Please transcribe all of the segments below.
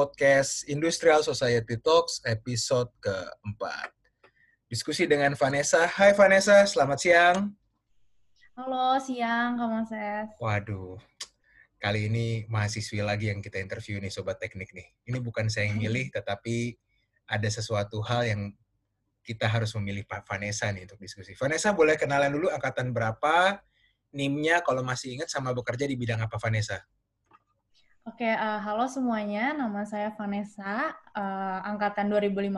podcast Industrial Society Talks episode keempat. Diskusi dengan Vanessa. Hai Vanessa, selamat siang. Halo, siang Kak Moses. Waduh, kali ini mahasiswi lagi yang kita interview nih Sobat Teknik nih. Ini bukan saya yang milih, tetapi ada sesuatu hal yang kita harus memilih Pak Vanessa nih untuk diskusi. Vanessa boleh kenalan dulu angkatan berapa, NIM-nya kalau masih ingat sama bekerja di bidang apa Vanessa? Oke, uh, halo semuanya. Nama saya Vanessa, uh, angkatan 2015.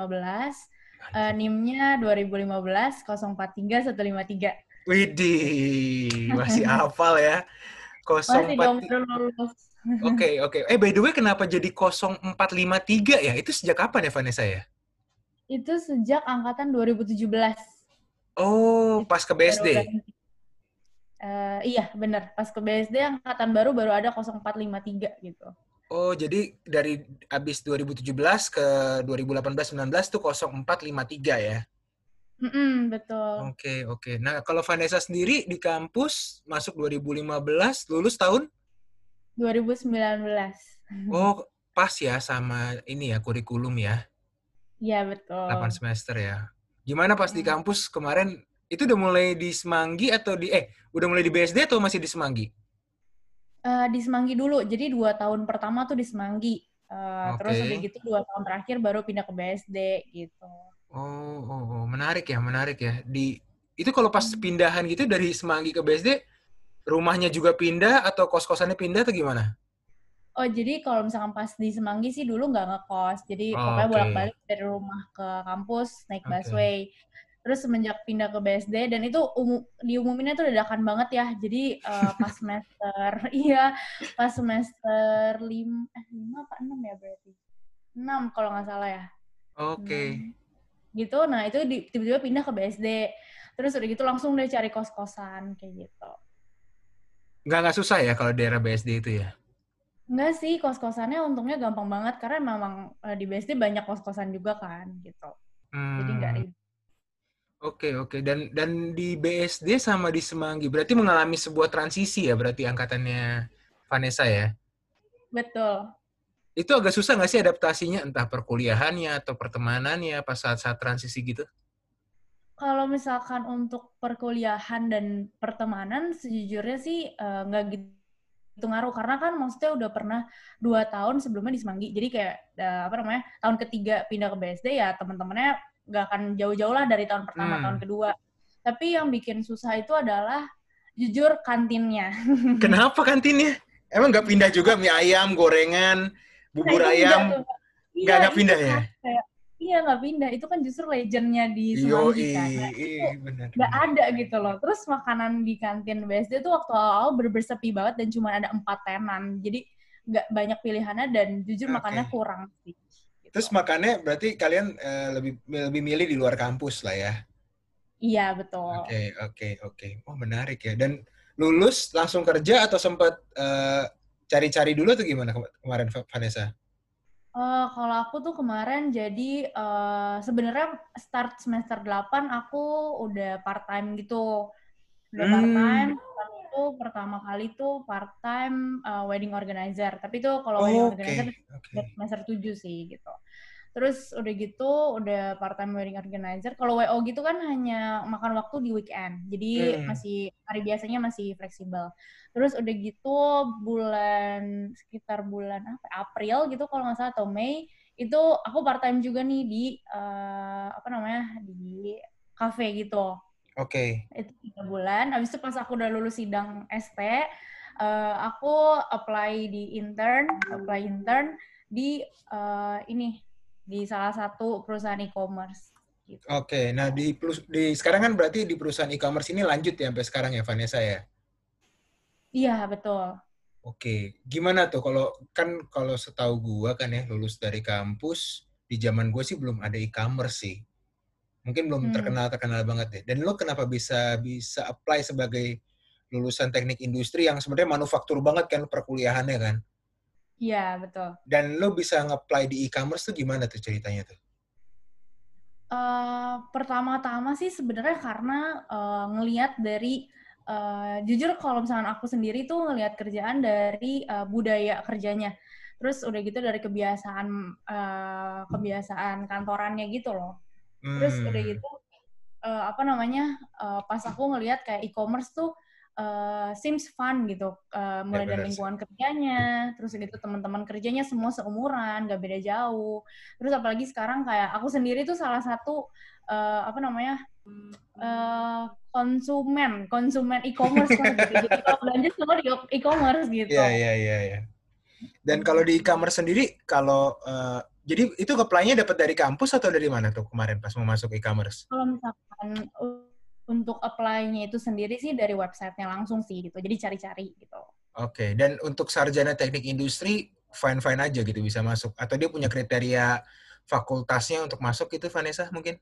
Uh, NIM-nya 2015 043 153. Widih, masih hafal ya. 043. Oke, okay, oke. Okay. Eh, by the way, kenapa jadi 0453 ya? Itu sejak kapan ya, Vanessa ya? Itu sejak angkatan 2017. Oh, pas ke BSD? Uh, iya, benar. Pas ke BSD angkatan baru baru ada 0453 gitu. Oh, jadi dari abis 2017 ke 2018-19 tuh 0453 ya? Mm -mm, betul. Oke, okay, oke. Okay. Nah, kalau Vanessa sendiri di kampus masuk 2015, lulus tahun? 2019. Oh, pas ya sama ini ya, kurikulum ya? Iya, betul. 8 semester ya. Gimana pas di kampus kemarin itu udah mulai di Semanggi atau di eh udah mulai di BSD atau masih di Semanggi? Uh, di Semanggi dulu. Jadi dua tahun pertama tuh di Semanggi. Uh, eh, okay. Terus udah gitu dua tahun terakhir baru pindah ke BSD gitu. Oh, oh, oh, menarik ya, menarik ya. Di itu kalau pas hmm. pindahan gitu dari Semanggi ke BSD, rumahnya juga pindah atau kos-kosannya pindah atau gimana? Oh, jadi kalau misalkan pas di Semanggi sih dulu nggak ngekos. Jadi oh, pokoknya okay. bolak-balik dari rumah ke kampus naik busway. Okay terus semenjak pindah ke BSD dan itu umum, diumuminnya tuh dadakan banget ya jadi uh, pas semester iya pas semester lima eh lima apa enam ya berarti enam kalau nggak salah ya oke okay. gitu nah itu tiba-tiba pindah ke BSD terus udah gitu langsung deh cari kos kosan kayak gitu nggak nggak susah ya kalau daerah BSD itu ya Enggak sih, kos-kosannya untungnya gampang banget karena memang uh, di BSD banyak kos-kosan juga kan gitu. Hmm. Jadi nggak ribet. Oke oke dan dan di BSD sama di Semanggi berarti mengalami sebuah transisi ya berarti angkatannya Vanessa ya? Betul. Itu agak susah nggak sih adaptasinya entah perkuliahannya atau pertemanannya pas saat-saat transisi gitu? Kalau misalkan untuk perkuliahan dan pertemanan sejujurnya sih uh, nggak gitu itu ngaruh karena kan maksudnya udah pernah dua tahun sebelumnya di Semanggi jadi kayak uh, apa namanya tahun ketiga pindah ke BSD ya teman-temannya nggak akan jauh-jauh lah dari tahun pertama hmm. tahun kedua. Tapi yang bikin susah itu adalah jujur kantinnya. Kenapa kantinnya? Emang nggak pindah juga mie ayam gorengan bubur nah, ayam? nggak nggak pindah ya? kayak, iya nggak pindah. Itu kan justru legendnya di Semanggi kan. Nah, nggak ada gitu loh. Terus makanan di kantin BSD tuh waktu awal berbersepi banget dan cuma ada empat tenan. Jadi nggak banyak pilihannya dan jujur okay. makannya kurang sih Terus makannya berarti kalian uh, lebih lebih milih di luar kampus lah ya? Iya betul. Oke okay, oke okay, oke. Okay. Oh menarik ya. Dan lulus langsung kerja atau sempat uh, cari-cari dulu tuh gimana kemarin Vanessa? Uh, kalau aku tuh kemarin jadi uh, sebenarnya start semester 8 aku udah part time gitu. Udah hmm. part time itu pertama kali tuh part time uh, wedding organizer. Tapi itu kalau oh, wedding okay. organizer okay. semester 7 sih gitu. Terus udah gitu udah part time wedding organizer. Kalau WO gitu kan hanya makan waktu di weekend. Jadi hmm. masih hari biasanya masih fleksibel. Terus udah gitu bulan sekitar bulan apa April gitu kalau nggak salah atau Mei itu aku part time juga nih di uh, apa namanya di cafe gitu. Oke. Okay. Itu tiga bulan. Habis itu pas aku udah lulus sidang ST, uh, eh, aku apply di intern, apply intern di uh, ini di salah satu perusahaan e-commerce. Gitu. Oke, okay. nah di, di sekarang kan berarti di perusahaan e-commerce ini lanjut ya sampai sekarang ya Vanessa ya? Iya betul. Oke, gimana tuh kalau kan kalau setahu gua kan ya lulus dari kampus di zaman gue sih belum ada e-commerce sih mungkin belum hmm. terkenal terkenal banget deh. Dan lo kenapa bisa bisa apply sebagai lulusan teknik industri yang sebenarnya manufaktur banget kan perkuliahannya kan? Iya betul. Dan lo bisa nge-apply di e-commerce tuh gimana tuh ceritanya tuh? Uh, pertama-tama sih sebenarnya karena uh, ngelihat dari uh, jujur kalau misalnya aku sendiri tuh ngelihat kerjaan dari uh, budaya kerjanya terus udah gitu dari kebiasaan uh, kebiasaan kantorannya gitu loh terus hmm. udah gitu uh, apa namanya uh, pas aku ngelihat kayak e-commerce tuh uh, seems fun gitu. Uh, mulai ya, dari lingkungan kerjanya terus gitu teman-teman kerjanya semua seumuran gak beda jauh. Terus apalagi sekarang kayak aku sendiri tuh salah satu uh, apa namanya uh, konsumen konsumen e-commerce gitu. Jadi kalau belanja semua di e-commerce gitu. Iya iya iya ya. Dan kalau di e-commerce sendiri, kalau uh, jadi itu apply-nya dapat dari kampus atau dari mana tuh kemarin pas mau masuk e-commerce? Kalau misalkan untuk apply-nya itu sendiri sih dari website-nya langsung sih gitu. Jadi cari-cari gitu. Oke, okay. dan untuk sarjana teknik industri fine-fine aja gitu bisa masuk atau dia punya kriteria fakultasnya untuk masuk itu Vanessa mungkin?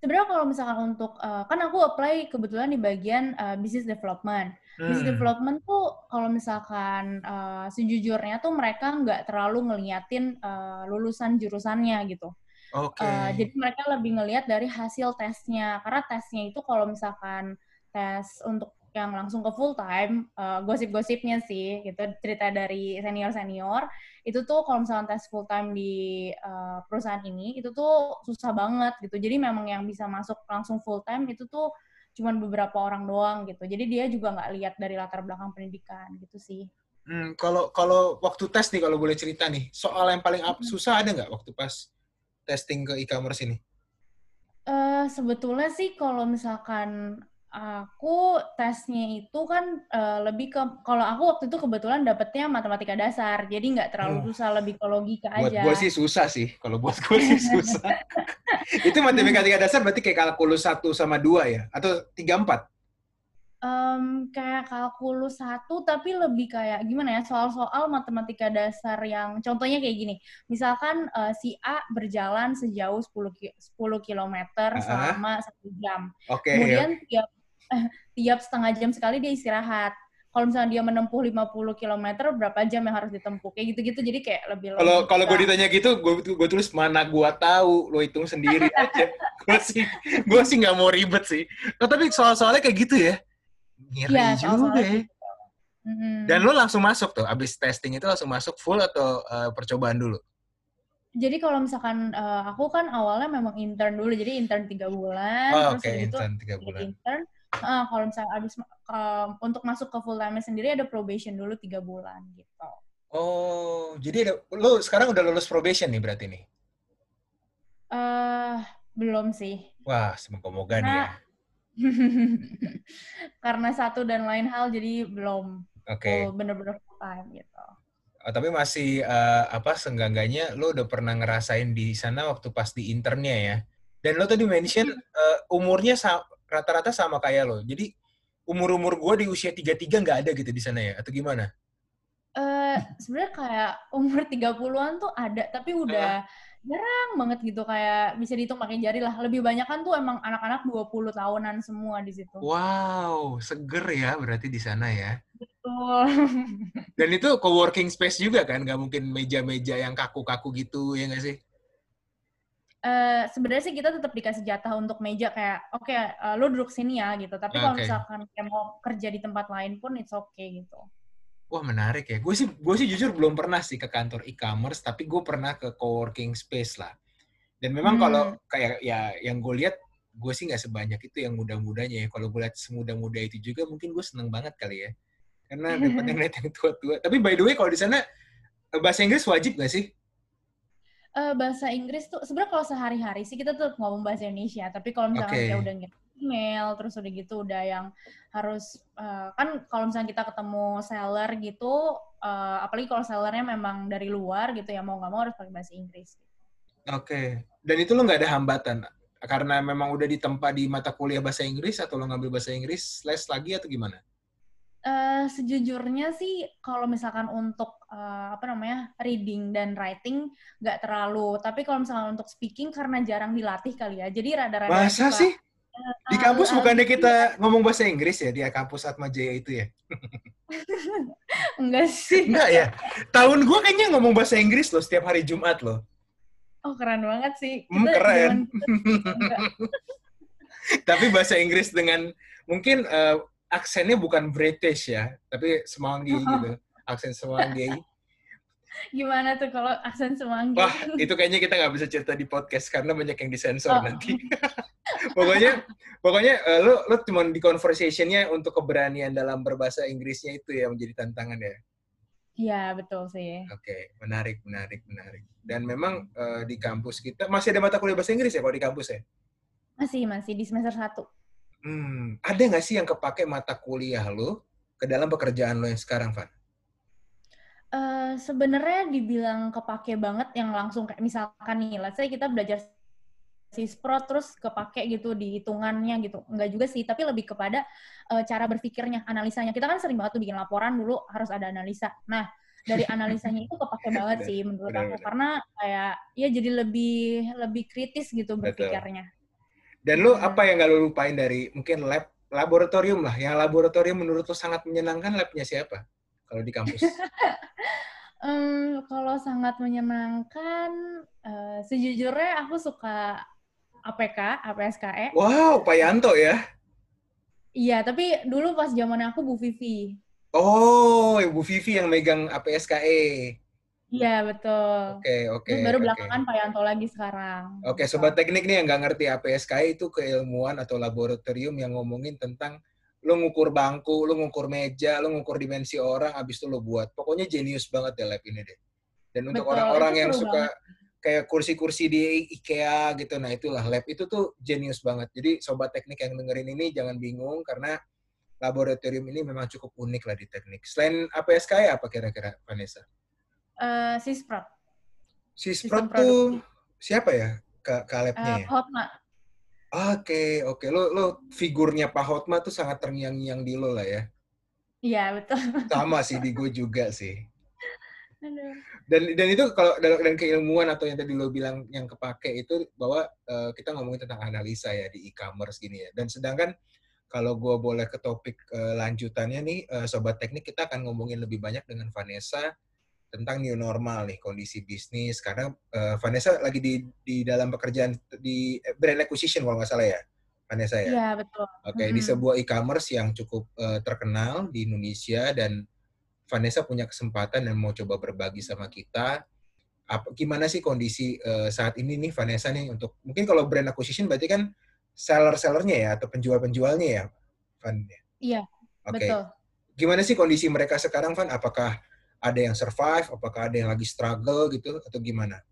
Sebenarnya kalau misalkan untuk uh, kan aku apply kebetulan di bagian uh, business development. Hmm. Business development tuh kalau misalkan uh, sejujurnya tuh mereka nggak terlalu ngeliatin uh, lulusan jurusannya gitu. Oke. Okay. Uh, jadi mereka lebih ngelihat dari hasil tesnya. Karena tesnya itu kalau misalkan tes untuk yang langsung ke full time, uh, gosip-gosipnya sih, gitu cerita dari senior-senior, itu tuh kalau misalkan tes full time di uh, perusahaan ini, itu tuh susah banget gitu. Jadi memang yang bisa masuk langsung full time itu tuh cuman beberapa orang doang gitu. Jadi dia juga nggak lihat dari latar belakang pendidikan gitu sih. Hmm, kalau kalau waktu tes nih kalau boleh cerita nih, soal yang paling up, susah ada nggak waktu pas testing ke e-commerce ini? Uh, sebetulnya sih kalau misalkan aku tesnya itu kan uh, lebih ke kalau aku waktu itu kebetulan dapetnya matematika dasar jadi nggak terlalu hmm. susah lebih ke logika buat aja. Buat gue sih susah sih kalau buat gue sih susah. itu matematika dasar berarti kayak kalkulus satu sama dua ya atau tiga empat? Um, kayak kalkulus satu tapi lebih kayak gimana ya soal-soal matematika dasar yang contohnya kayak gini misalkan uh, si A berjalan sejauh 10 ki 10 km uh -huh. selama satu jam okay, kemudian tiap tiap setengah jam sekali dia istirahat. Kalau misalnya dia menempuh 50 km, berapa jam yang harus ditempuh? Kayak gitu-gitu, jadi kayak lebih Kalau kalau gue ditanya gitu, gue gue tulis mana gue tahu, lo hitung sendiri aja. gue sih gue sih nggak mau ribet sih. Oh, tapi soal-soalnya kayak gitu ya. Ngeri ya, juga ya. Gitu. Dan lo langsung masuk tuh, abis testing itu langsung masuk full atau uh, percobaan dulu? Jadi kalau misalkan uh, aku kan awalnya memang intern dulu, jadi intern tiga bulan. Oh, Oke, okay. intern tiga bulan. Intern, uh, kalau misalnya abis uh, untuk masuk ke full time sendiri ada probation dulu tiga bulan gitu. Oh, jadi ada, lo sekarang udah lulus probation nih berarti nih? Uh, belum sih. Wah, semoga-moga nih ya. Karena satu dan lain hal jadi belum okay. bener-bener full time gitu. Oh, tapi masih uh, apa senggangganya lo udah pernah ngerasain di sana waktu pas di internnya ya. Dan lo tadi mention uh, umurnya rata-rata sama kayak lo. Jadi umur-umur gue di usia 33 nggak ada gitu di sana ya? Atau gimana? Uh, sebenarnya kayak umur 30-an tuh ada, tapi udah uh. jarang banget gitu. Kayak bisa dihitung pakai jari lah. Lebih banyak kan tuh emang anak-anak 20 tahunan semua di situ. Wow, seger ya berarti di sana ya? Betul. Dan itu co-working space juga kan? Gak mungkin meja-meja yang kaku-kaku gitu, ya nggak sih? Uh, sebenarnya sih kita tetap dikasih jatah untuk meja kayak oke okay, uh, eh, lo duduk sini ya gitu. Tapi kalau okay. misalkan kayak mau kerja di tempat lain pun it's okay gitu. Wah menarik ya. Gue sih gue sih jujur belum pernah sih ke kantor e-commerce tapi gue pernah ke coworking space lah. Dan memang hmm. kalau kayak ya yang gue lihat gue sih nggak sebanyak itu yang muda-mudanya ya. Kalau gue lihat semuda-muda itu juga mungkin gue seneng banget kali ya. Karena daripada ngeliat yang tua-tua. Tapi by the way kalau di sana bahasa Inggris wajib gak sih uh, bahasa Inggris tuh sebenarnya kalau sehari-hari sih kita tuh ngomong bahasa Indonesia, tapi kalau misalnya okay. udah ngirim email terus udah gitu udah yang harus uh, kan kalau misalnya kita ketemu seller gitu, uh, apalagi kalau sellernya memang dari luar gitu ya mau nggak mau harus pakai bahasa Inggris. Oke, okay. dan itu lo nggak ada hambatan karena memang udah ditempa di mata kuliah bahasa Inggris atau lo ngambil bahasa Inggris les lagi atau gimana? Uh, sejujurnya sih kalau misalkan untuk uh, apa namanya reading dan writing nggak terlalu. Tapi kalau misalkan untuk speaking karena jarang dilatih kali ya. Jadi rada-rada bahasa sih? Uh, di kampus uh, bukannya kita ngomong bahasa Inggris ya di kampus Atma Jaya itu ya? Enggak sih. Enggak ya? Tahun gue kayaknya ngomong bahasa Inggris loh setiap hari Jumat loh. Oh keren banget sih. Hmm, keren. tapi bahasa Inggris dengan mungkin uh, aksennya bukan British ya, tapi Semanggi gitu. Aksen Semanggi. Gimana tuh kalau aksen semanggi? Wah, itu kayaknya kita nggak bisa cerita di podcast karena banyak yang disensor oh. nanti. pokoknya, pokoknya uh, lo lo cuma di conversationnya untuk keberanian dalam berbahasa Inggrisnya itu ya menjadi tantangan ya. Iya betul sih. Oke, okay. menarik, menarik, menarik. Dan memang uh, di kampus kita masih ada mata kuliah bahasa Inggris ya kalau di kampus ya? Masih, masih di semester satu. Hmm, ada nggak sih yang kepake mata kuliah lo ke dalam pekerjaan lo yang sekarang, Van? Uh, sebenarnya dibilang kepake banget yang langsung kayak misalkan nih, let's say kita belajar Pro terus kepake gitu di hitungannya gitu. Enggak juga sih, tapi lebih kepada uh, cara berpikirnya, analisanya. Kita kan sering banget tuh bikin laporan dulu harus ada analisa. Nah, dari analisanya itu kepake banget sih menurut aku karena kayak ya jadi lebih lebih kritis gitu berpikirnya. Dan lu iya. apa yang gak lu lupain dari mungkin lab laboratorium lah. Yang laboratorium menurut lu sangat menyenangkan labnya siapa? Kalau di kampus? um, kalau sangat menyenangkan, uh, sejujurnya aku suka APK, APSKE. Wow, Pak Yanto ya? Iya, tapi dulu pas zaman aku Bu Vivi. Oh, Bu Vivi yang megang APSKE. Iya, betul. Oke, okay, oke. Okay, baru okay. belakangan Pak Yanto lagi sekarang. Oke, okay, sobat teknik nih yang nggak ngerti APSKE itu keilmuan atau laboratorium yang ngomongin tentang lo ngukur bangku, lo ngukur meja, lo ngukur dimensi orang, abis itu lo buat. Pokoknya jenius banget ya lab ini deh. Dan untuk orang-orang yang suka banget kayak kursi-kursi di IKEA gitu. Nah, itulah lab itu tuh genius banget. Jadi sobat teknik yang dengerin ini jangan bingung karena laboratorium ini memang cukup unik lah di teknik. Selain APSK ya apa kira-kira Vanessa? Uh, Sisprot. Sisprot tuh siapa ya ke, labnya uh, ya? Hotma. Oke, okay, oke. Okay. Lo lo figurnya Pak Hotma tuh sangat terngiang-ngiang di lo lah ya. Iya, betul. Sama sih di gue juga sih. Dan dan itu kalau dan keilmuan atau yang tadi lo bilang yang kepake itu bahwa uh, kita ngomongin tentang analisa ya di e-commerce gini ya. Dan sedangkan kalau gue boleh ke topik uh, lanjutannya nih, uh, sobat teknik kita akan ngomongin lebih banyak dengan Vanessa tentang new normal nih kondisi bisnis karena uh, Vanessa lagi di di dalam pekerjaan di brand acquisition kalau nggak salah ya Vanessa ya. Iya betul. Oke okay, hmm. di sebuah e-commerce yang cukup uh, terkenal di Indonesia dan Vanessa punya kesempatan dan mau coba berbagi sama kita apa gimana sih kondisi uh, saat ini nih Vanessa nih untuk mungkin kalau brand acquisition berarti kan seller-sellernya ya atau penjual-penjualnya ya Van ya? Iya. Oke. Okay. Betul. Gimana sih kondisi mereka sekarang Van? Apakah ada yang survive? Apakah ada yang lagi struggle gitu atau gimana?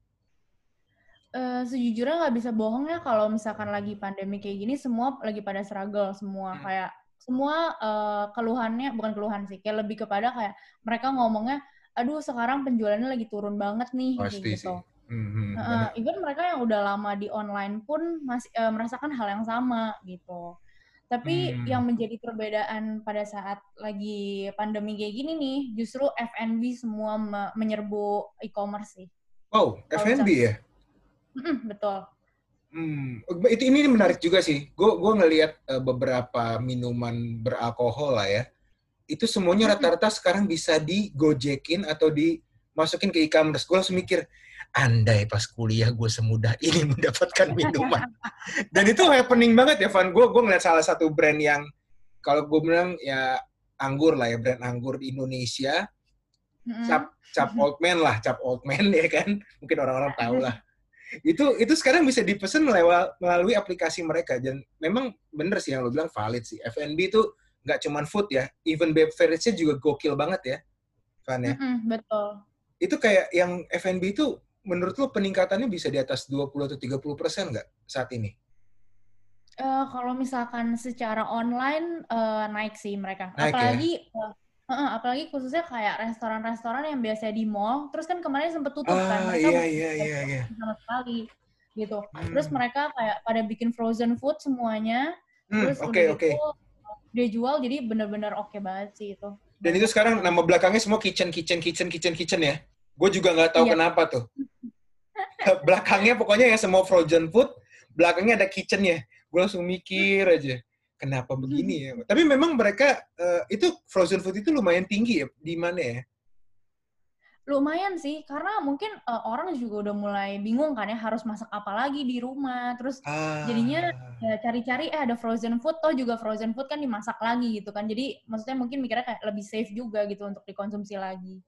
Uh, sejujurnya nggak bisa bohong ya kalau misalkan lagi pandemi kayak gini semua lagi pada struggle semua hmm. kayak semua uh, keluhannya bukan keluhan sih kayak lebih kepada kayak mereka ngomongnya aduh sekarang penjualannya lagi turun banget nih Pasti gitu. Sih. Mm-hmm, uh, even mereka yang udah lama di online pun masih uh, merasakan hal yang sama gitu. Tapi hmm. yang menjadi perbedaan pada saat lagi pandemi kayak gini nih, justru F&B semua me- menyerbu e-commerce sih. Oh, F&B ya? Mm, betul. Hmm, itu ini menarik juga sih. Gue gue ngelihat uh, beberapa minuman beralkohol lah ya. Itu semuanya rata-rata sekarang bisa digojekin atau dimasukin ke e-commerce. Gue langsung mikir, andai pas kuliah gue semudah ini mendapatkan minuman. Dan itu happening banget ya, Van. Gue gue ngeliat salah satu brand yang kalau gue bilang ya anggur lah ya, brand anggur di Indonesia. Cap cap old man lah, cap old man ya kan. Mungkin orang-orang tahu lah itu itu sekarang bisa dipesan melewat melalui aplikasi mereka dan memang bener sih yang lo bilang valid sih F&B itu nggak cuman food ya even beverage-nya juga gokil banget ya Van ya mm -hmm, betul itu kayak yang F&B itu menurut lo peningkatannya bisa di atas 20 atau 30 persen nggak saat ini Uh, kalau misalkan secara online uh, naik sih mereka. Naik ya? Apalagi ya? uh, Uh, apalagi khususnya kayak restoran-restoran yang biasa di mall, terus kan kemarin sempat tutup kan, ah, kan, mereka iya, iya, iya, iya. sama sekali gitu. Hmm. Terus mereka kayak pada bikin frozen food semuanya, hmm, terus okay, udah okay. itu dia jual, jadi bener-bener oke okay banget sih itu. Dan itu sekarang nama belakangnya semua kitchen, kitchen, kitchen, kitchen, kitchen ya? Gue juga nggak tahu iya. kenapa tuh. belakangnya pokoknya ya semua frozen food, belakangnya ada kitchennya. Gue langsung mikir aja kenapa begini ya? Tapi memang mereka uh, itu frozen food itu lumayan tinggi ya di mana ya? Lumayan sih, karena mungkin uh, orang juga udah mulai bingung kan ya harus masak apa lagi di rumah. Terus ah. jadinya ya cari-cari eh ada frozen food, toh juga frozen food kan dimasak lagi gitu kan. Jadi maksudnya mungkin mikirnya kayak lebih safe juga gitu untuk dikonsumsi lagi.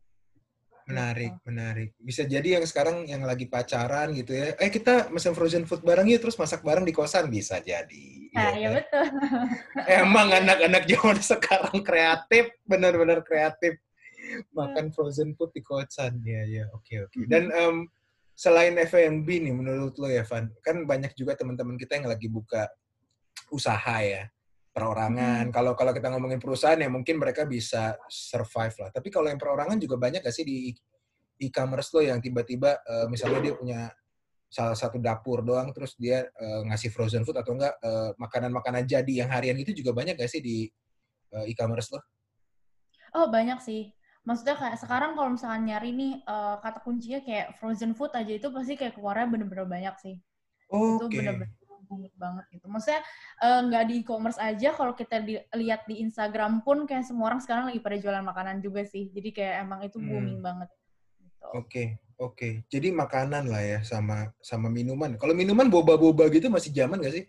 Menarik, menarik. Bisa jadi yang sekarang yang lagi pacaran gitu ya. Eh kita mesen frozen food bareng yuk, terus masak bareng di kosan bisa jadi. Nah, Iya ya kan? betul. Emang anak-anak zaman sekarang kreatif, benar-benar kreatif. Makan frozen food di kosan. Ya, ya, oke, oke. Dan em, selain F&B nih, menurut lo ya, Van, kan banyak juga teman-teman kita yang lagi buka usaha ya, perorangan. Kalau kalau kita ngomongin perusahaan ya mungkin mereka bisa survive lah. Tapi kalau yang perorangan juga banyak gak sih di e-commerce lo yang tiba-tiba eh, misalnya dia punya salah satu dapur doang terus dia eh, ngasih frozen food atau enggak eh, makanan-makanan jadi yang harian itu juga banyak gak sih di eh, e-commerce lo? Oh, banyak sih. Maksudnya kayak sekarang kalau misalkan nyari nih eh, kata kuncinya kayak frozen food aja itu pasti kayak keluarnya bener-bener banyak sih. Itu Oke. bener-bener booming banget gitu. Maksudnya eh, nggak di e-commerce aja, kalau kita di- lihat di Instagram pun kayak semua orang sekarang lagi pada jualan makanan juga sih. Jadi kayak emang itu Hmm. booming banget. Gitu. Oke, oke. Jadi makanan lah ya sama sama minuman. Kalau minuman boba-boba gitu masih zaman gak sih?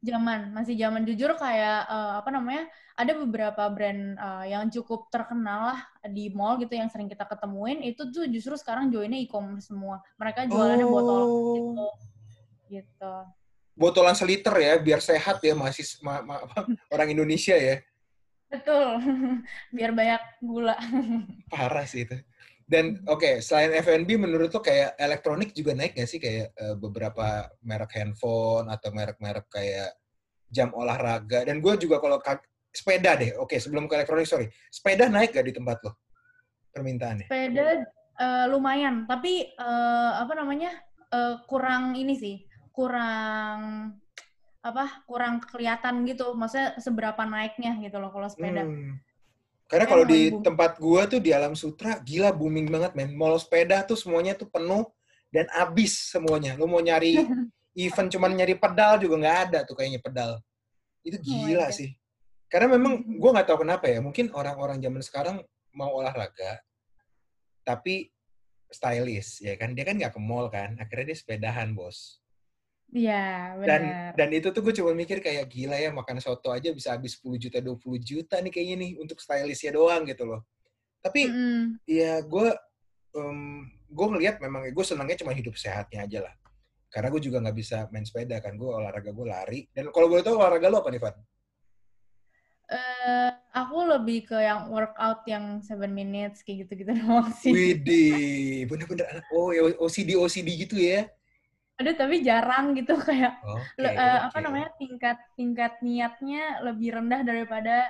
Zaman, masih zaman jujur kayak eh, apa namanya? Ada beberapa brand eh, yang cukup terkenal lah di mall gitu yang sering kita ketemuin itu tuh justru sekarang joinnya e-commerce semua. Mereka jualannya botol gitu. gitu. Botolan seliter ya, biar sehat ya masih ma- ma- apa, orang Indonesia ya. Betul. Biar banyak gula. Parah sih itu. Dan oke, selain F&B menurut lo kayak elektronik juga naik nggak sih kayak eh, beberapa merek handphone atau merek-merek kayak jam olahraga. Dan gue juga kalau sepeda deh, oke sebelum ke elektronik sorry, sepeda naik gak di tempat lo permintaannya? Sepeda eh, lumayan, tapi eh, apa namanya? eh, kurang ini sih. Kurang apa? Kurang kelihatan gitu. Maksudnya seberapa naiknya gitu loh kalau sepeda. Hmm. Karena kalau di booming. tempat gua tuh di Alam Sutra gila booming banget men. Mall sepeda tuh semuanya tuh penuh dan abis semuanya. Lu mau nyari event cuman nyari pedal juga nggak ada tuh kayaknya pedal. Itu Oh gila God. sih. Karena memang gua nggak tahu kenapa ya. Mungkin orang-orang zaman sekarang mau olahraga tapi stylish ya kan. Dia kan nggak ke mall kan. Akhirnya dia sepedahan bos. Iya, Dan benar. dan itu tuh gue cuma mikir kayak gila ya makan soto aja bisa habis 10 juta 20 juta nih kayaknya nih untuk stylishnya doang gitu loh. Tapi Mm-mm. ya gue gue ngelihat memang gue senangnya cuma hidup sehatnya aja lah. Karena gue juga nggak bisa main sepeda kan, gue olahraga gue lari. Dan kalau boleh tahu olahraga lo apa nih, Van? Eh, aku lebih ke yang workout yang 7 minutes kayak gitu-gitu doang sih. Widih, bener-bener anak, oh ya OCD OCD gitu ya? Aduh, tapi jarang gitu kayak Oke, le- eh, apa oke. namanya tingkat tingkat niatnya lebih rendah daripada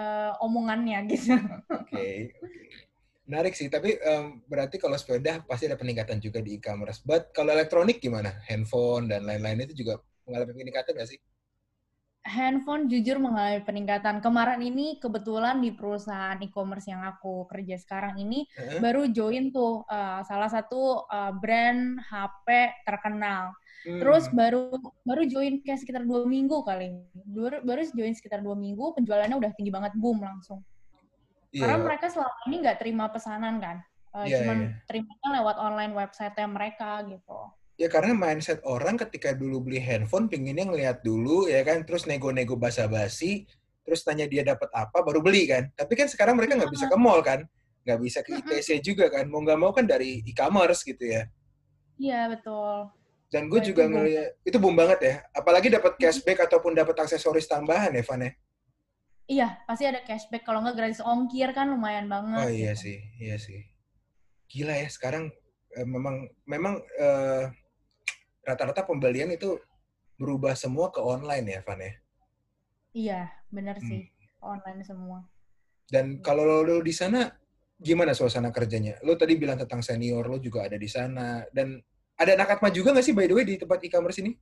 eh, omongannya gitu. Oke, oke. Menarik sih, tapi em, berarti kalau sepeda pasti ada peningkatan juga di e-commerce. But kalau elektronik gimana? Handphone dan lain-lain itu juga mengalami peningkatan nggak sih? Handphone jujur mengalami peningkatan. Kemarin ini kebetulan di perusahaan e-commerce yang aku kerja sekarang ini Heeh. baru join tuh eh, salah satu eh, brand HP terkenal. Terus Hmm. baru baru join kayak sekitar dua minggu kali. Baru, baru join sekitar dua minggu, penjualannya udah tinggi banget, boom langsung. Iya, Karena mereka selama ini nggak terima pesanan kan, Eh, Iya, cuman iya. terimanya lewat online website mereka gitu. Ya karena mindset orang ketika dulu beli handphone pinginnya ngelihat dulu ya kan terus nego-nego basa-basi terus tanya dia dapat apa baru beli kan. Tapi kan sekarang mereka nggak bisa ke mall kan. Nggak bisa ke ITC juga kan. Mau nggak mau kan dari e-commerce gitu ya. Iya betul. Dan gue Wah, juga ngeliat itu boom banget ya. Apalagi dapat cashback ataupun dapat aksesoris tambahan ya Van ya. Iya pasti ada cashback kalau nggak gratis ongkir kan lumayan banget. Oh iya gitu. sih, iya sih. Gila ya sekarang eh, memang memang eh, rata-rata pembelian itu berubah semua ke online ya Van ya. Iya bener Hmm. sih online semua. Dan kalau lo, lo di sana gimana suasana kerjanya? Lo tadi bilang tentang senior lo juga ada di sana dan ada anak Atma juga nggak sih by the way di tempat e-commerce ini?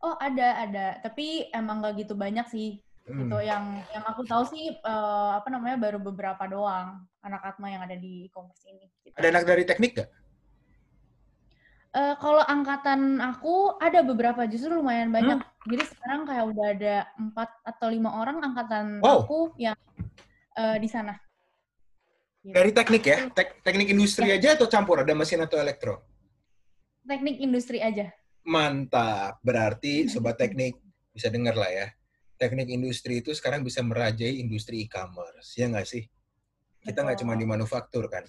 Oh ada ada, tapi emang nggak gitu banyak sih. Hmm. Gitu yang yang aku tahu sih eh, apa namanya baru beberapa doang anak Atma yang ada di e-commerce ini. Gitu. Ada anak dari teknik nggak? Eh, kalau angkatan aku ada beberapa justru lumayan banyak. Hmm. Jadi sekarang kayak udah ada empat atau lima orang angkatan Wow. aku yang eh, di sana. Gitu. Dari teknik ya? Tek- teknik industri aja atau campur? Ada mesin atau elektro? Teknik industri aja. Mantap. Berarti sobat teknik bisa dengar lah ya. Teknik industri itu sekarang bisa merajai industri e-commerce. Ya nggak sih? Kita nggak cuma di manufaktur kan.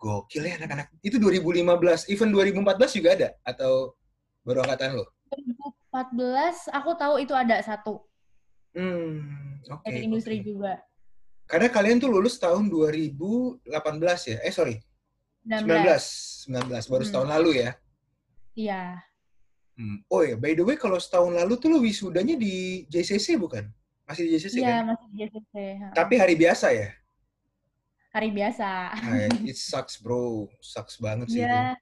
Gokil ya anak-anak. Itu 2015, even 2014 juga ada? Atau baru angkatan lo? 2014 aku tahu itu ada satu Hmm, oke. dari industri oke. juga. Karena kalian tuh lulus tahun 2018 ya? Eh sorry, 19. 19, baru Hmm. setahun lalu ya? Iya. Hmm. Oh ya, by the way kalau setahun lalu tuh lo wisudanya di JCC bukan? Masih di JCC Iya, kan? masih di JCC. Tapi hari biasa ya? Hari biasa. Nah, it sucks bro, sucks banget sih. Iya.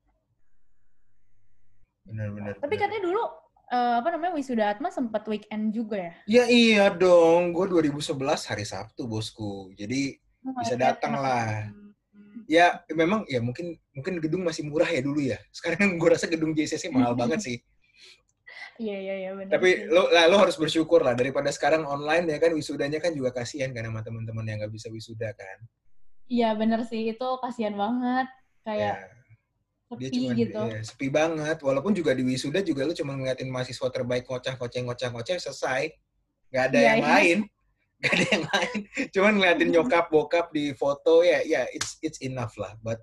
Benar-benar. Tapi katanya dulu eh, apa namanya wisuda Atma sempat weekend juga ya? Ya iya dong, gue 2011 hari Sabtu bosku. Jadi Bisa Lihat datang anak- lah. ya memang ya mungkin mungkin gedung masih murah ya dulu ya. Sekarang gue rasa gedung JCC mahal banget sih. Iya iya iya benar. Tapi lo, lah, lo harus bersyukur lah daripada sekarang online ya kan wisudanya kan juga kasihan kan sama teman-teman yang nggak bisa wisuda kan. Iya benar sih itu kasihan banget kayak Ya, dia sepi cuma gitu. ya, sepi banget. Walaupun juga di wisuda juga lo cuma ngeliatin mahasiswa terbaik ngocah-ngoceh ngocah-ngoceh selesai. Nggak ada Iya, yang iya. lain. Nggak ada yang lain. Cuman ngeliatin nyokap bokap di foto ya ya it's it's enough lah. But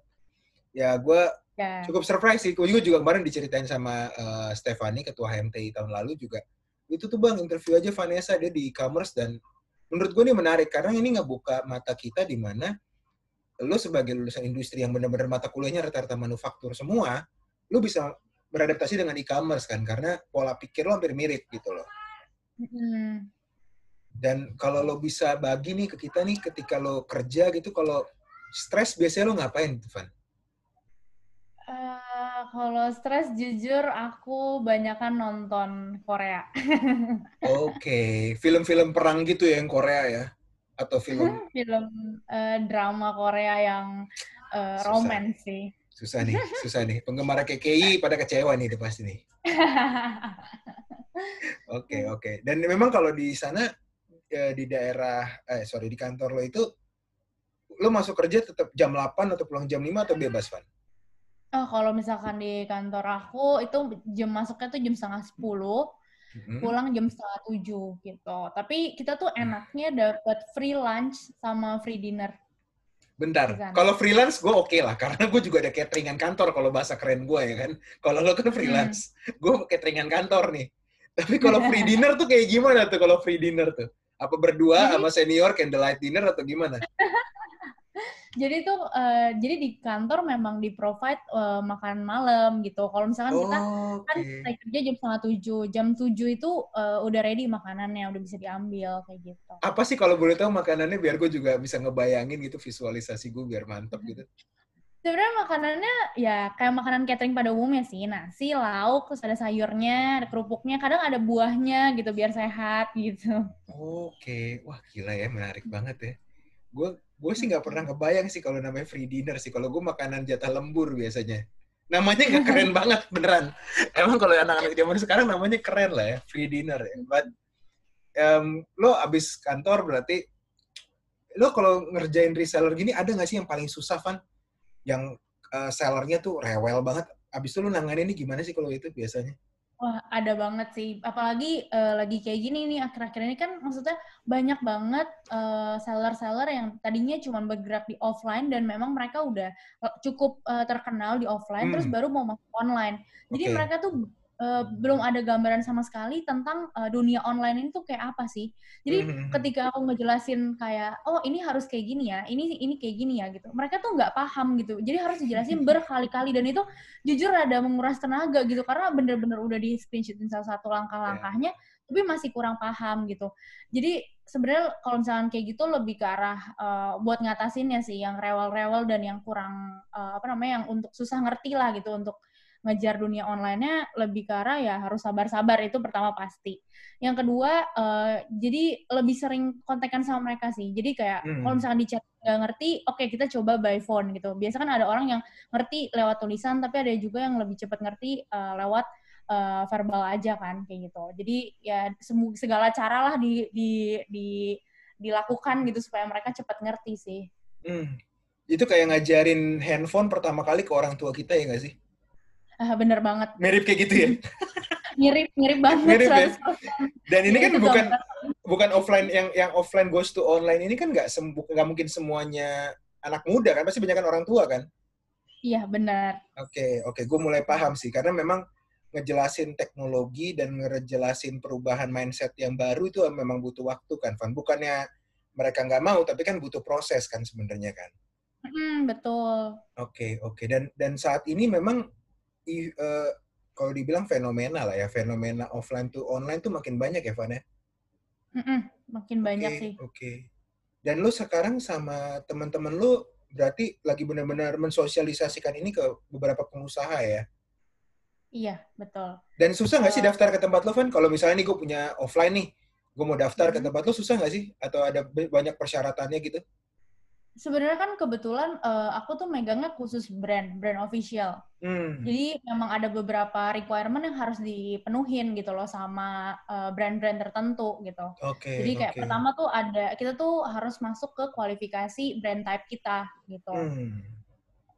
ya gue Ya. cukup surprise sih. Gue juga, juga kemarin diceritain sama uh, Stefani, ketua HMTI tahun lalu juga. Itu tuh bang, interview aja Vanessa, dia di e-commerce dan menurut gue ini menarik karena ini ngebuka mata kita di mana lo sebagai lulusan industri yang benar-benar mata kuliahnya rata-rata manufaktur semua, lo bisa beradaptasi dengan e-commerce kan karena pola pikir lo hampir mirip gitu loh. Mm. Dan kalau lo bisa bagi nih ke kita nih ketika lo kerja gitu, kalau stres biasanya lo ngapain, Van? Eh, kalau stres jujur aku banyakan nonton Korea. Oke, film-film perang gitu ya yang Korea ya? Atau film Film eh, drama Korea yang Susah. romance sih. susah nih, susah nih. Penggemar KKI pada kecewa nih itu pasti nih. Oke, oke. Dan memang kalau di sana eh, di daerah eh sorry di kantor lo itu lo masuk kerja tetap jam 8 atau pulang jam 5 atau bebas, Van? Oh, kalau misalkan di kantor aku itu jam masuknya tuh jam setengah sepuluh, Mhm. pulang jam setengah tujuh gitu. Tapi kita tuh enaknya dapat free lunch sama free dinner. Bentar, kalau freelance gue oke lah, karena gue juga ada cateringan kantor kalau bahasa keren gue ya kan. Kalau lo kan freelance, gue cateringan kantor nih. Tapi kalau free dinner tuh kayak gimana tuh kalau free dinner tuh? Apa berdua sama senior candlelight dinner atau gimana? Jadi tuh eh, jadi di kantor memang di provide eh, makan malam gitu. Kalau misalkan kita kan selesai kerja jam setengah tujuh, jam tujuh itu eh, udah ready makanannya, udah bisa diambil kayak gitu. Apa sih kalau boleh tahu makanannya biar gue juga bisa ngebayangin gitu visualisasi gue biar mantep gitu. Sebenarnya makanannya ya kayak makanan catering pada umumnya sih, nasi, lauk, terus ada sayurnya, ada kerupuknya, kadang ada buahnya gitu biar sehat gitu. Oke, wah gila ya, menarik banget ya. Gue gue sih nggak pernah kebayang sih kalau namanya free dinner sih. Kalau gue makanan jatah lembur biasanya. Namanya nggak keren banget beneran. Emang kalau anak-anak zaman sekarang namanya keren lah ya, free dinner ya. But em, lo abis kantor berarti lo kalau ngerjain reseller gini ada nggak sih yang paling susah Van? Yang eh, sellernya tuh rewel banget. Abis itu lo ini gimana sih kalau itu biasanya? Wah, ada banget sih. Apalagi eh, lagi kayak gini nih akhir-akhir ini kan maksudnya banyak banget eh, seller-seller yang tadinya cuma bergerak di offline dan memang mereka udah eh, cukup eh, terkenal di offline Hmm. terus baru mau masuk online. Jadi Oke. mereka tuh eh, belum ada gambaran sama sekali tentang eh, dunia online ini tuh kayak apa sih. Jadi Mhm. ketika aku ngejelasin kayak oh ini harus kayak gini ya ini ini kayak gini ya gitu mereka tuh nggak paham gitu jadi harus dijelasin berkali-kali dan itu jujur ada menguras tenaga gitu karena bener-bener udah di screenshotin salah satu langkah-langkahnya tapi masih kurang paham gitu jadi sebenarnya kalau misalkan kayak gitu lebih ke arah eh, buat ngatasinnya sih yang rewel-rewel dan yang kurang eh, apa namanya yang untuk susah ngerti lah gitu untuk ngejar dunia online-nya lebih ke arah ya harus sabar-sabar itu pertama pasti yang kedua, eh, jadi lebih sering kontekan sama mereka sih. Jadi kayak Hmm. kalau misalkan di chat nggak ngerti, oke kita coba by phone gitu. Biasa kan ada orang yang ngerti lewat tulisan, tapi ada juga yang lebih cepat ngerti eh, lewat eh, verbal aja kan kayak gitu. Jadi ya segala cara lah di, di, di dilakukan gitu supaya mereka cepat ngerti sih. Hmm. Itu kayak ngajarin handphone pertama kali ke orang tua kita ya nggak sih? Ah, bener banget. Mirip kayak gitu ya? mirip mirip banget Mirip ya? 100%. Dan ini kan bukan bukan offline yang yang offline goes to online ini kan nggak nggak mungkin semuanya anak muda kan pasti banyak kan orang tua kan. Iya benar. Oke, oke, gue mulai paham sih karena memang ngejelasin teknologi dan ngejelasin perubahan mindset yang baru itu memang butuh waktu kan, Van. Bukannya mereka nggak mau, tapi kan butuh proses kan sebenarnya kan. Mm, betul. Oke, oke. Dan dan saat ini memang eh, kalau dibilang fenomena lah ya, fenomena offline to online tuh makin banyak ya, Van ya. Mm-mm, makin banyak Oke, sih. Oke. Dan lu sekarang sama teman-teman lu berarti lagi benar-benar mensosialisasikan ini ke beberapa pengusaha ya. Iya betul. Dan susah nggak sih Eh. daftar ke tempat lo, Van? Kalau misalnya nih gue punya offline nih, gue mau daftar ke Hmm. tempat lo, susah nggak sih? Atau ada banyak persyaratannya gitu? Sebenarnya kan kebetulan eh, aku tuh megangnya khusus brand, brand official. Hmm. Jadi memang ada beberapa requirement yang harus dipenuhin gitu loh sama eh, brand-brand tertentu gitu. Oke, Jadi kayak oke. pertama tuh ada kita tuh harus masuk ke kualifikasi brand type kita gitu. Hmm.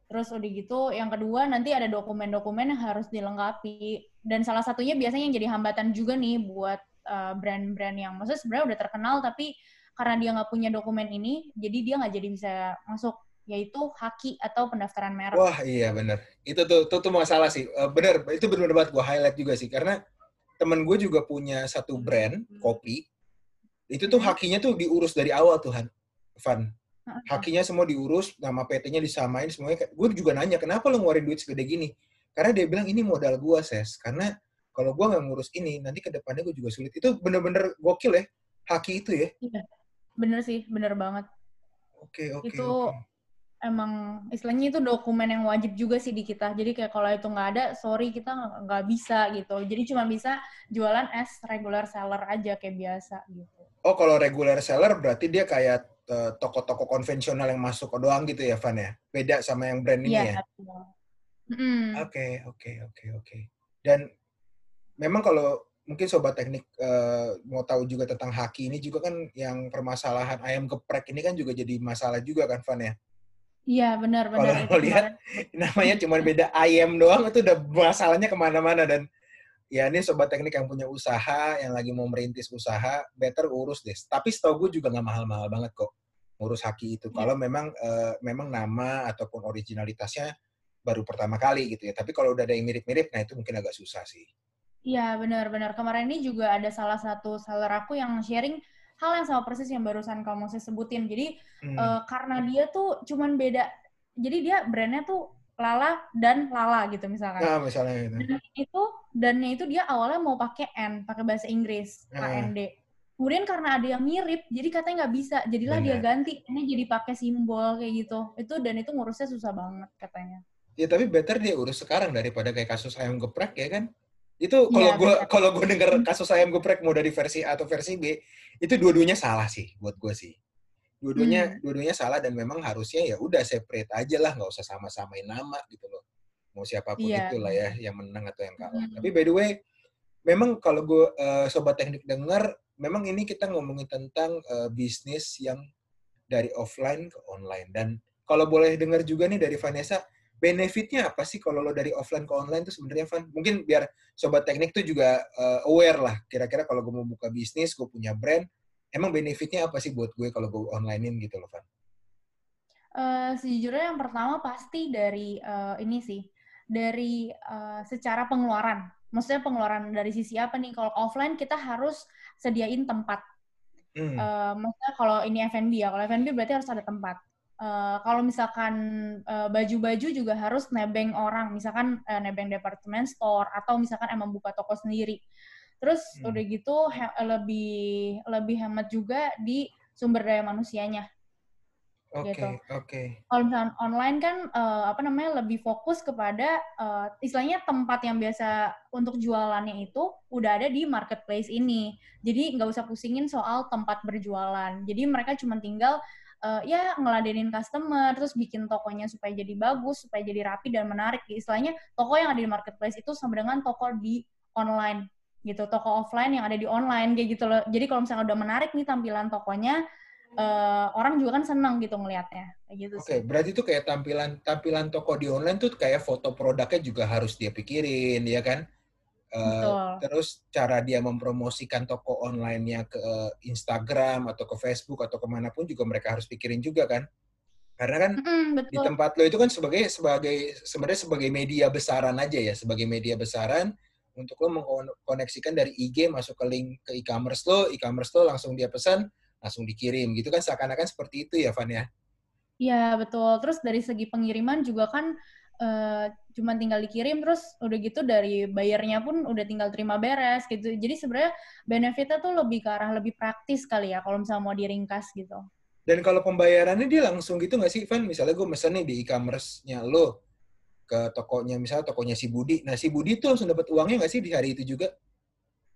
Terus udah gitu, yang kedua nanti ada dokumen-dokumen yang harus dilengkapi. Dan salah satunya biasanya yang jadi hambatan juga nih buat uh, brand-brand yang maksudnya sebenarnya udah terkenal tapi karena dia nggak punya dokumen ini, jadi dia nggak jadi bisa masuk, yaitu haki atau pendaftaran merek. Wah, iya bener. Itu tuh, tuh, tuh masalah sih. Eh, bener, itu bener banget gue highlight juga sih. Karena temen gue juga punya satu brand, kopi. Itu tuh Hmm. hakinya tuh diurus dari awal tuh. Van. Hakinya semua diurus, nama PT-nya disamain, semuanya. Gue juga nanya, kenapa lo ngeluarin duit segede gini? Karena dia bilang, ini modal gue, Ses. Karena kalau gue nggak ngurus ini, nanti ke depannya gue juga sulit. Itu bener-bener gokil ya, haki itu ya. Bener sih, bener banget. Oke, oke, Itu- oke. Emang istilahnya itu dokumen yang wajib juga sih di kita. Jadi kayak kalau itu nggak ada, sorry kita nggak- bisa gitu. Jadi cuma bisa jualan as regular seller aja kayak biasa gitu. Oh, kalau regular seller berarti dia kayak eh, toko-toko konvensional yang masuk doang gitu ya, Van ya? Beda sama yang brand ini ya? Iya, betul. Mm-mm. Oke, oke, oke, oke. Dan memang kalau mungkin sobat teknik eh, mau tahu juga tentang haki ini juga kan yang permasalahan ayam geprek ini kan juga jadi masalah juga kan, Van ya? Iya benar Kalau benar. lo lihat namanya cuma beda ayam doang itu udah masalahnya ke mana-mana. Dan ya ini sobat teknik yang punya usaha yang lagi mau merintis usaha better urus deh. Tapi setahu gue juga nggak mahal-mahal banget kok ngurus haki itu. Kalau memang eh, memang nama ataupun originalitasnya baru pertama kali gitu ya. Tapi kalau udah ada yang mirip-mirip nah itu mungkin agak susah sih Iya benar-benar. Kemarin ini juga ada salah satu seller aku yang sharing hal yang sama persis yang barusan kamu saya sebutin. Jadi Hmm. eh, karena dia tuh cuman beda. Jadi dia brandnya tuh Lala dan Lala gitu misalkan. nah misalnya itu Dan itu dannya itu dia awalnya mau pakai N, pakai bahasa Inggris, Ah. AND. Kemudian karena ada yang mirip, jadi katanya nggak bisa. Jadilah dia Benar. ganti, ini jadi pakai simbol kayak gitu. Itu dan itu ngurusnya susah banget katanya. ya tapi better dia urus sekarang daripada kayak kasus ayam geprek ya kan itu kalau Iya, gue kalau gue denger kasus ayam geprek mau dari versi A atau versi B itu dua-duanya salah sih buat gue sih dua-duanya Hmm. dua-duanya salah dan memang harusnya ya udah separate aja lah nggak usah sama-samain nama gitu loh mau siapa pun Iya. itulah ya yang menang atau yang kalah Hmm. tapi by the way memang kalau gue eh, sobat teknik dengar memang ini kita ngomongin tentang eh, bisnis yang dari offline ke online dan kalau boleh dengar juga nih dari Vanessa benefitnya apa sih kalau lo dari offline ke online tuh sebenarnya Van mungkin biar sobat teknik tuh juga eh, aware lah kira-kira kalau gue mau buka bisnis gue punya brand emang benefitnya apa sih buat gue kalau gue onlinein gitu loh Van Eh, sejujurnya yang pertama pasti dari eh, ini sih, dari eh, secara pengeluaran. Maksudnya pengeluaran dari sisi apa nih? Kalau offline kita harus sediain tempat. Hmm. Eh, maksudnya kalau ini F&B ya, kalau F&B berarti harus ada tempat. Eh, kalau misalkan eh, baju-baju juga harus nebeng orang, misalkan eh, nebeng department store atau misalkan emang buka toko sendiri. Terus Hmm. udah gitu he- lebih lebih hemat juga di sumber daya manusianya. Oke, gitu. oke. Kalau misalkan online kan eh, apa namanya lebih fokus kepada eh, istilahnya tempat yang biasa untuk jualannya itu udah ada di marketplace ini. Jadi nggak usah pusingin soal tempat berjualan. Jadi mereka cuma tinggal eh, ya ngeladenin customer, terus bikin tokonya supaya jadi bagus, supaya jadi rapi dan menarik. Istilahnya toko yang ada di marketplace itu sama dengan toko di online gitu, toko offline yang ada di online kayak gitu loh. Jadi kalau misalnya udah menarik nih tampilan tokonya, eh, orang juga kan seneng gitu ngelihatnya kayak gitu Oke, sih. berarti tuh kayak tampilan tampilan toko di online tuh kayak foto produknya juga harus dia pikirin, ya kan? Uh, terus cara dia mempromosikan toko online-nya ke Instagram atau ke Facebook atau ke mana pun juga mereka harus pikirin juga kan. Karena kan mm, di tempat lo itu kan sebagai sebagai sebenarnya sebagai media besaran aja ya sebagai media besaran untuk lo mengkoneksikan dari IG masuk ke link ke e-commerce lo e-commerce lo langsung dia pesan langsung dikirim gitu kan seakan-akan seperti itu ya Van ya? Iya betul. Terus dari segi pengiriman juga kan uh, cuma tinggal dikirim terus udah gitu dari bayarnya pun udah tinggal terima beres gitu. Jadi sebenarnya benefitnya tuh lebih ke arah lebih praktis kali ya kalau misalnya mau diringkas gitu. Dan kalau pembayarannya dia langsung gitu nggak sih, Van? Misalnya gue mesen nih di e-commerce-nya lo ke tokonya, misalnya tokonya si Budi. Nah, si Budi tuh langsung dapat uangnya nggak sih di hari itu juga?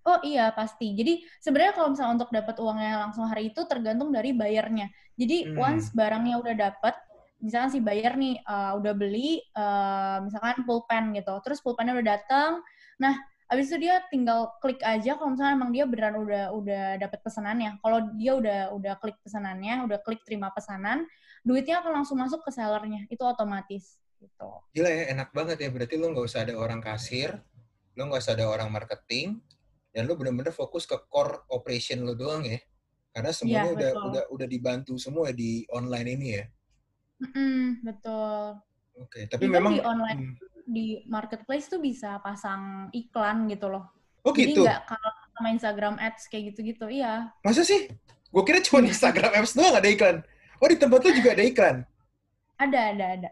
Oh iya pasti. Jadi sebenarnya kalau misalnya untuk dapat uangnya langsung hari itu tergantung dari bayarnya. Jadi hmm. once barangnya udah dapat, misalkan si buyer nih uh, udah beli uh, misalkan pulpen gitu. Terus pulpennya udah datang nah abis itu dia tinggal klik aja kalau misalnya emang dia beneran udah udah dapat pesanannya. Kalau dia udah udah klik pesanannya udah klik terima pesanan duitnya akan langsung masuk ke sellernya. Itu otomatis gitu. Gila ya enak banget ya. Berarti lo nggak usah ada orang kasir lo nggak usah ada orang marketing dan lo bener-bener fokus ke core operation lo doang ya. Karena semuanya ya, udah udah udah dibantu semua di online ini ya Mm, betul. Oke, okay, tapi Even memang di online hmm. di marketplace tuh bisa pasang iklan gitu loh. Oh Jadi gitu. Jadi nggak kalau sama Instagram Ads kayak gitu-gitu, iya. Masa sih? Gue kira cuma di Instagram Ads doang ada iklan. Oh di tempat tuh juga ada iklan? Ada, ada, ada.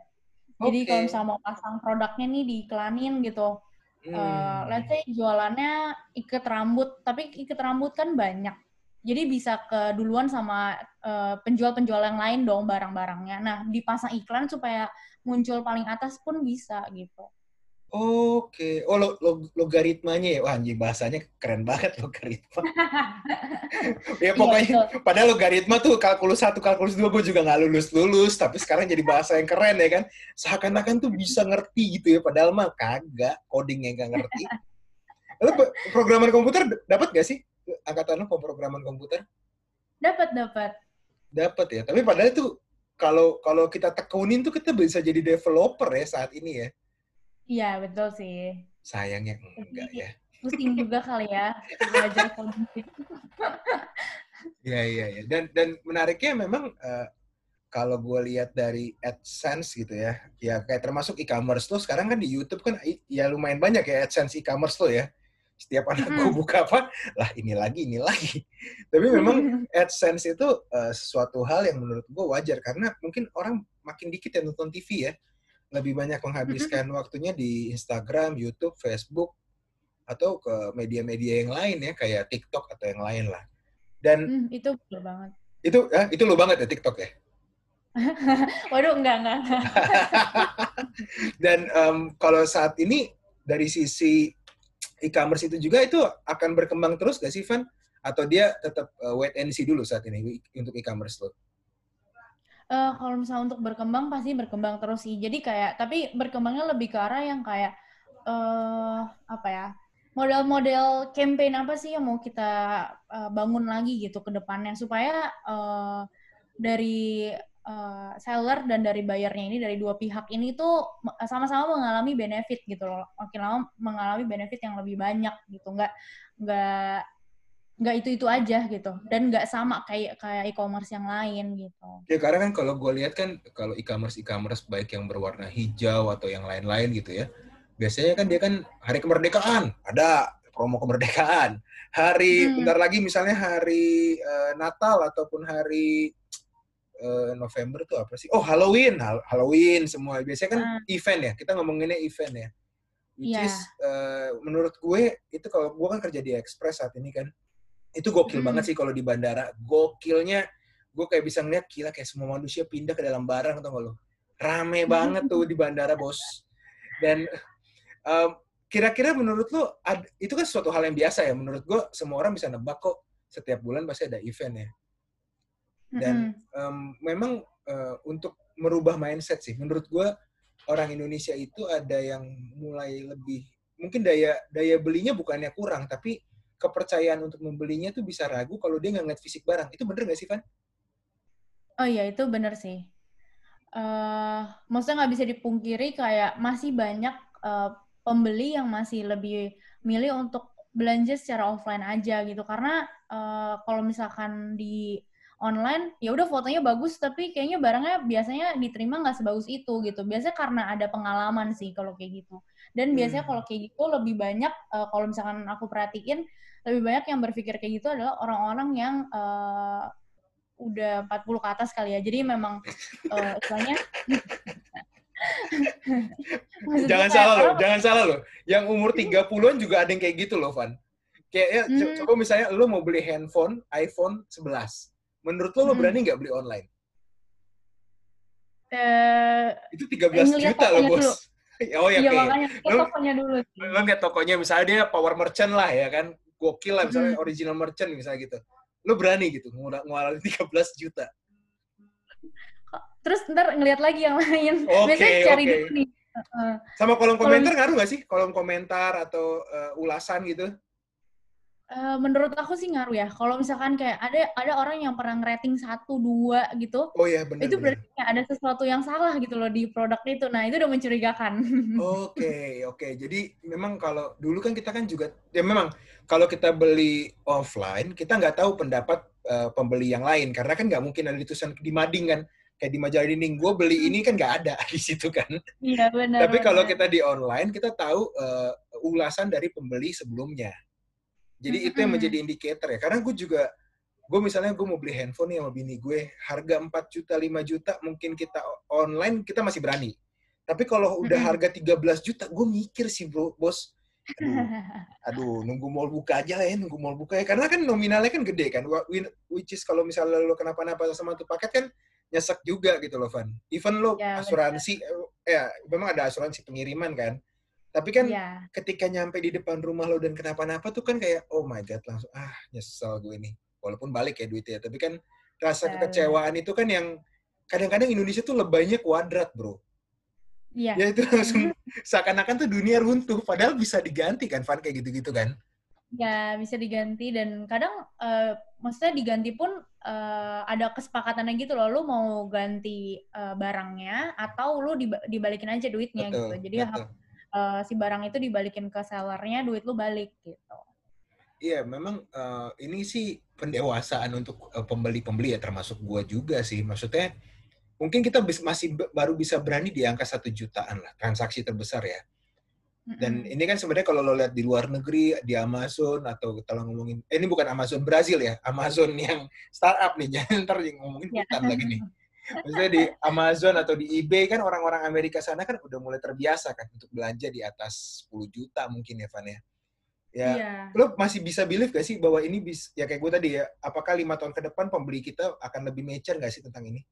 Jadi okay. kalau misalnya mau pasang produknya nih diiklanin gitu. Hmm. Uh, let's say jualannya ikat rambut, tapi ikat rambut kan banyak jadi bisa ke duluan sama uh, penjual-penjual yang lain dong barang-barangnya. Nah, dipasang iklan supaya muncul paling atas pun bisa gitu. Oke, oh lo, lo, logaritmanya ya, wah anjing bahasanya keren banget logaritma. ya pokoknya, iya, padahal logaritma tuh kalkulus satu, kalkulus dua gue juga nggak lulus lulus, tapi sekarang jadi bahasa yang keren ya kan. Seakan-akan tuh bisa ngerti gitu ya, padahal mah kagak, codingnya nggak ngerti. Lalu programan komputer dapat gak sih? Angkatan lo pemrograman komputer? Dapat, dapat. Dapat ya. Tapi padahal itu kalau kalau kita tekunin tuh kita bisa jadi developer ya saat ini ya. Iya, betul sih. Sayangnya enggak ya. Pusing juga kali ya belajar komputer. Iya, iya, iya. Dan dan menariknya memang uh, kalau gue lihat dari AdSense gitu ya, ya kayak termasuk e-commerce tuh sekarang kan di YouTube kan ya lumayan banyak ya AdSense e-commerce tuh ya setiap anak gue buka apa lah ini lagi ini lagi. Tapi memang AdSense itu uh, sesuatu hal yang menurut gue wajar karena mungkin orang makin dikit yang nonton TV ya. Lebih banyak menghabiskan waktunya di Instagram, YouTube, Facebook atau ke media-media yang lain ya kayak TikTok atau yang lain lah. Dan hmm, itu betul banget. Itu ya itu lo banget ya TikTok ya? Waduh, enggak, enggak. Dan um, kalau saat ini dari sisi e-commerce itu juga itu akan berkembang terus gak sih, Van? Atau dia tetap uh, wait and see dulu saat ini untuk e-commerce lo? Uh, kalau misalnya untuk berkembang pasti berkembang terus sih. Jadi kayak tapi berkembangnya lebih ke arah yang kayak uh, apa ya? Model-model campaign apa sih yang mau kita uh, bangun lagi gitu ke depannya supaya uh, dari uh, seller dan dari bayarnya ini dari dua pihak ini tuh sama-sama mengalami benefit gitu loh. Makin lama mengalami benefit yang lebih banyak gitu. Nggak nggak nggak itu itu aja gitu. Dan nggak sama kayak kayak e-commerce yang lain gitu. Ya karena kan kalau gue lihat kan kalau e-commerce e-commerce baik yang berwarna hijau atau yang lain-lain gitu ya biasanya kan dia kan hari kemerdekaan. Ada promo kemerdekaan. Hari hmm. bentar lagi misalnya hari uh, Natal ataupun hari uh, November tuh apa sih? Oh Halloween, Halloween semua. Biasanya kan uh. event ya. Kita ngomonginnya event ya. Which yeah. is uh, menurut gue itu kalau gue kan kerja di Express saat ini kan, itu gokil hmm. banget sih kalau di bandara. Gokilnya gue kayak bisa ngeliat gila kayak semua manusia pindah ke dalam barang atau lo. Rame banget tuh di bandara bos. Dan um, kira-kira menurut lo itu kan suatu hal yang biasa ya. Menurut gue semua orang bisa nebak kok setiap bulan pasti ada event ya. Dan um, memang uh, untuk merubah mindset sih, menurut gue orang Indonesia itu ada yang mulai lebih mungkin daya daya belinya bukannya kurang, tapi kepercayaan untuk membelinya tuh bisa ragu kalau dia nggak ngeliat fisik barang. Itu bener nggak sih, Van? Oh iya, itu bener sih. Uh, maksudnya nggak bisa dipungkiri kayak masih banyak uh, pembeli yang masih lebih milih untuk belanja secara offline aja gitu karena uh, kalau misalkan di online ya udah fotonya bagus tapi kayaknya barangnya biasanya diterima nggak sebagus itu gitu biasanya karena ada pengalaman sih kalau kayak gitu dan biasanya hmm. kalau kayak gitu lebih banyak uh, kalau misalkan aku perhatiin lebih banyak yang berpikir kayak gitu adalah orang-orang yang uh, udah 40 ke atas kali ya jadi memang uh, istilahnya jangan salah loh, jangan salah loh. Yang umur 30-an juga ada yang kayak gitu loh, Van. Kayak ya, hmm. coba misalnya lo mau beli handphone iPhone 11. Menurut lo, lo hmm. berani nggak beli online? Uh, itu 13 juta loh, Bos. Dulu. oh ya, iya, makanya lo, tokonya dulu. Lo lihat tokonya, misalnya dia power merchant lah ya kan. Gokil lah, misalnya hmm. original merchant misalnya gitu. Lo berani gitu, ngeluarin 13 juta terus ntar ngeliat lagi yang lain. Okay, Biasanya cari okay. dulu nih. Uh, Sama kolom komentar ngaruh nggak sih? Kolom komentar atau uh, ulasan gitu? Uh, menurut aku sih ngaruh ya. Kalau misalkan kayak ada ada orang yang pernah rating satu dua gitu, oh iya benar. Itu berarti bener. ada sesuatu yang salah gitu loh di produk itu. Nah itu udah mencurigakan. Oke okay, oke. Okay. Jadi memang kalau dulu kan kita kan juga ya memang kalau kita beli offline kita nggak tahu pendapat uh, pembeli yang lain karena kan nggak mungkin ada tulisan di mading kan kayak di majalah dinding gue beli ini kan nggak ada di situ kan. Iya benar. Tapi kalau kita di online kita tahu uh, ulasan dari pembeli sebelumnya. Jadi mm -hmm. itu yang menjadi indikator ya. Karena gue juga gue misalnya gue mau beli handphone nih sama bini gue harga 4 juta 5 juta mungkin kita online kita masih berani. Tapi kalau udah harga 13 juta gue mikir sih bro, bos. Aduh, aduh, nunggu mall buka aja lah ya, nunggu mall buka ya. Karena kan nominalnya kan gede kan. Which is kalau misalnya lo kenapa-napa sama tuh paket kan nyesek juga gitu loh Van. Even lo ya, asuransi. Eh, ya memang ada asuransi pengiriman kan. Tapi kan ya. ketika nyampe di depan rumah lo dan kenapa-napa tuh kan kayak oh my god langsung ah nyesel gue ini. Walaupun balik ya duitnya, tapi kan rasa ya, kekecewaan itu kan yang kadang-kadang Indonesia tuh lebaynya kuadrat, Bro. Iya. Ya itu langsung seakan-akan tuh dunia runtuh padahal bisa diganti kan Van kayak gitu-gitu kan. Ya, bisa diganti dan kadang uh, maksudnya diganti pun uh, ada kesepakatannya gitu loh. Lu mau ganti uh, barangnya atau lu dibalikin aja duitnya betul, gitu. Jadi betul. Uh, si barang itu dibalikin ke sellernya, duit lu balik gitu. Iya, memang uh, ini sih pendewasaan untuk uh, pembeli-pembeli ya termasuk gua juga sih. Maksudnya mungkin kita masih baru bisa berani di angka satu jutaan lah transaksi terbesar ya dan ini kan sebenarnya kalau lo lihat di luar negeri, di Amazon atau kalau ngomongin, eh, ini bukan Amazon Brazil ya, Amazon yang startup nih, jangan ntar ngomongin ya. hutan lagi nih. Maksudnya di Amazon atau di eBay kan orang-orang Amerika sana kan udah mulai terbiasa kan untuk belanja di atas 10 juta mungkin ya, Van ya. Ya, yeah. lo masih bisa believe gak sih bahwa ini bisa, ya kayak gue tadi ya, apakah lima tahun ke depan pembeli kita akan lebih mature gak sih tentang ini?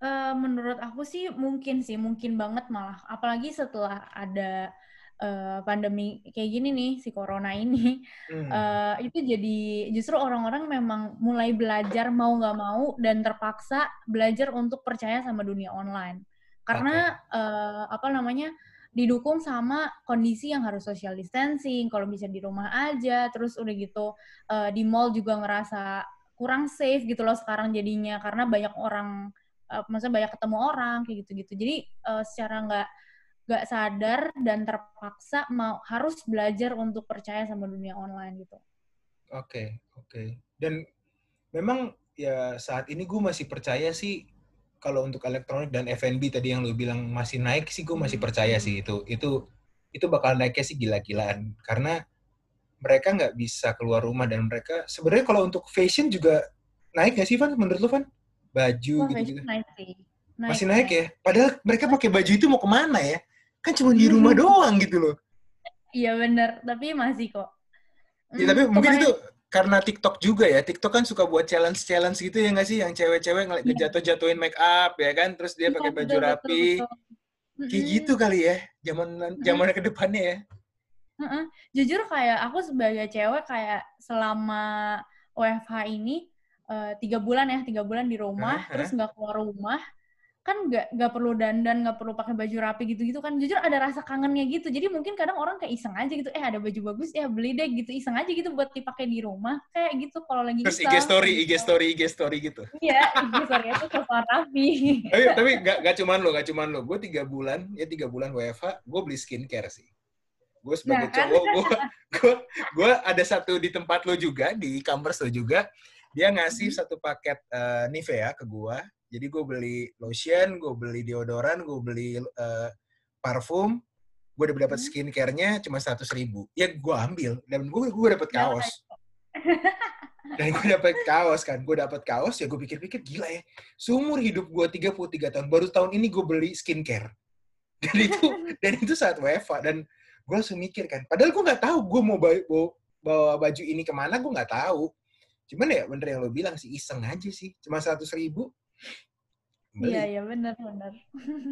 Uh, menurut aku sih mungkin sih, mungkin banget malah. Apalagi setelah ada uh, pandemi kayak gini nih, si corona ini, hmm. uh, itu jadi justru orang-orang memang mulai belajar mau nggak mau dan terpaksa belajar untuk percaya sama dunia online. Karena okay. uh, apa namanya didukung sama kondisi yang harus social distancing, kalau bisa di rumah aja, terus udah gitu uh, di mall juga ngerasa kurang safe gitu loh sekarang jadinya karena banyak orang uh, maksudnya banyak ketemu orang kayak gitu-gitu jadi uh, secara nggak nggak sadar dan terpaksa mau harus belajar untuk percaya sama dunia online gitu oke okay, oke okay. dan memang ya saat ini gue masih percaya sih kalau untuk elektronik dan F&B tadi yang lu bilang masih naik sih gue masih percaya sih itu itu itu bakal naiknya sih gila-gilaan karena mereka nggak bisa keluar rumah dan mereka sebenarnya kalau untuk fashion juga naik nggak sih Van menurut lu Van? baju oh, gitu-gitu. Naik sih. Naik, Masih naik, naik ya? Padahal mereka pakai baju itu mau ke mana ya? Kan cuma di rumah doang gitu loh. Iya bener, tapi masih kok. Ya, tapi hmm, mungkin itu karena TikTok juga ya. TikTok kan suka buat challenge-challenge gitu ya nggak sih? Yang cewek-cewek ngeliat yeah. jatuh-jatuhin make up ya kan? Terus dia iya, pakai baju betul, rapi. Betul, betul. Kayak gitu kali ya. Zaman zaman ke depannya ya. Jujur kayak aku sebagai cewek kayak selama WFH ini uh, tiga bulan ya tiga bulan di rumah uh, terus nggak keluar rumah kan nggak nggak perlu dandan nggak perlu pakai baju rapi gitu gitu kan. Jujur ada rasa kangennya gitu. Jadi mungkin kadang orang kayak iseng aja gitu. Eh ada baju bagus ya beli deh gitu. Iseng aja gitu buat dipakai di rumah kayak gitu kalau lagi terus IG story IG story IG story gitu. Iya IG story itu soal rapi tapi tapi nggak nggak cuman lo nggak cuman lo. Gue tiga bulan ya tiga bulan WFH gue beli skincare sih. Gue sebagai Nah, kan? cowok gue gue gue ada satu di tempat lo juga di e-commerce lo juga. Dia ngasih Mhm. satu paket eh, Nivea ke gue jadi gue beli lotion gue beli deodoran gue beli eh, parfum. Gue udah dapat Hmm. skincare-nya cuma seratus ribu. Ya gue ambil. Dan gue gue dapet Ya, kaos. dan gue dapet kaos kan. Gue dapet kaos ya gue pikir-pikir gila ya seumur hidup gue 33 tahun baru tahun ini gue beli skincare. Dan itu dan itu saat WFA dan gue langsung mikir kan. Padahal gue nggak tahu gue mau bawa, bawa baju ini ke mana gue nggak tahu. Cuman ya bener yang lo bilang sih iseng aja sih. Cuma seratus ribu beli. Iya, iya benar benar.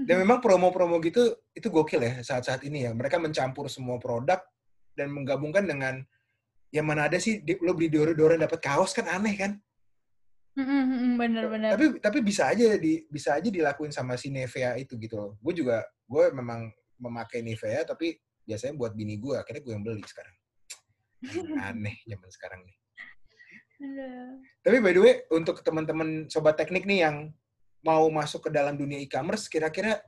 dan memang promo-promo gitu itu gokil ya saat-saat ini ya mereka mencampur semua produk dan menggabungkan dengan yang mana ada sih di- lo beli deodoran dapat kaos kan aneh kan bener bener. tapi tapi bisa aja di bisa aja dilakuin sama si Nivea itu gitu loh gue juga gue memang memakai Nivea tapi biasanya buat bini gue akhirnya gue yang beli sekarang aneh zaman sekarang nih. Tapi by the way untuk teman-teman sobat teknik nih yang mau masuk ke dalam dunia e-commerce kira-kira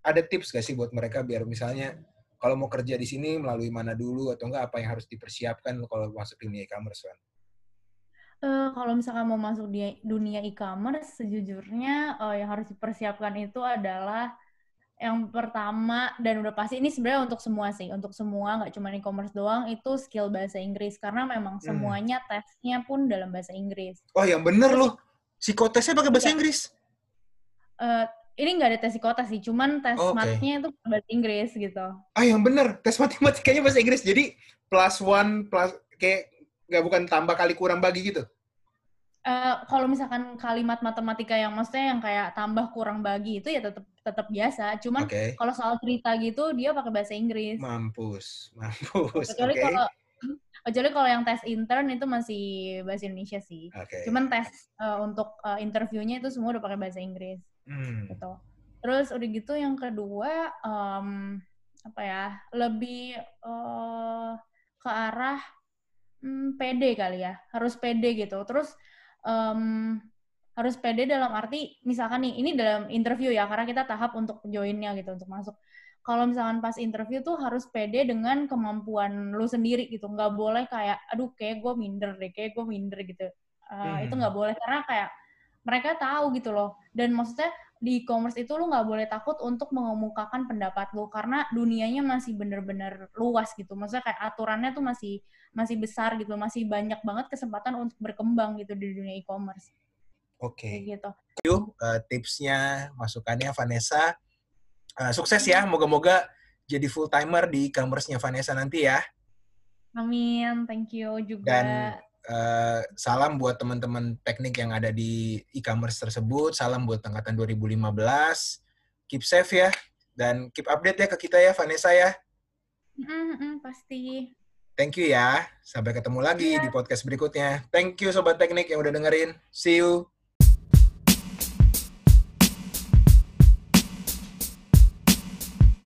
ada tips gak sih buat mereka biar misalnya kalau mau kerja di sini melalui mana dulu atau enggak apa yang harus dipersiapkan kalau masuk dunia e-commerce kan? Eh, kalau misalkan mau masuk di dunia e-commerce, sejujurnya eh, yang harus dipersiapkan itu adalah yang pertama dan udah pasti ini sebenarnya untuk semua sih, untuk semua nggak cuma e-commerce doang itu skill bahasa Inggris karena memang Hmm. semuanya tesnya pun dalam bahasa Inggris. Oh yang bener loh, psikotesnya pakai bahasa Iya. Inggris. Eh, ini nggak ada tes psikotes sih, cuman tes Oke. matnya itu bahasa Inggris gitu. Ah yang bener, tes matematikanya bahasa Inggris. Jadi plus one plus kayak nggak bukan tambah kali kurang bagi gitu. Eh, kalau misalkan kalimat matematika yang maksudnya yang kayak tambah kurang bagi itu ya tetap tetap biasa, cuman Oke. kalau soal cerita gitu dia pakai bahasa Inggris. Mampus, mampus. kecuali Oke. kalau kecuali kalau yang tes intern itu masih bahasa Indonesia sih. Oke. Cuman tes eh, untuk eh, interviewnya itu semua udah pakai bahasa Inggris Hmm. gitu. Terus udah gitu yang kedua em, apa ya lebih eh, ke arah hmm, pede kali ya harus pede gitu. Terus em, harus pede dalam arti misalkan nih ini dalam interview ya karena kita tahap untuk joinnya gitu untuk masuk. Kalau misalkan pas interview tuh harus pede dengan kemampuan lu sendiri gitu. Nggak boleh kayak aduh kayak gue minder deh kayak gue minder gitu. Uh, itu Hmm. nggak boleh karena kayak mereka tahu gitu loh. Dan maksudnya di e-commerce itu lu nggak boleh takut untuk mengemukakan pendapat lu karena dunianya masih bener-bener luas gitu maksudnya kayak aturannya tuh masih masih besar gitu masih banyak banget kesempatan untuk berkembang gitu di dunia e-commerce Oke. kayak gitu uh, tipsnya, masukannya Vanessa. Uh, sukses ya, moga-moga jadi full timer di e-commerce-nya Vanessa nanti ya. amin thank you juga Dan uh, salam buat teman-teman teknik yang ada di e-commerce tersebut. Salam buat angkatan 2015. Keep safe ya. Dan keep update ya ke kita ya, Vanessa ya. Mm, mm, pasti Thank you ya. Sampai ketemu lagi Iya. di podcast berikutnya. Thank you Sobat Teknik yang udah dengerin. See you.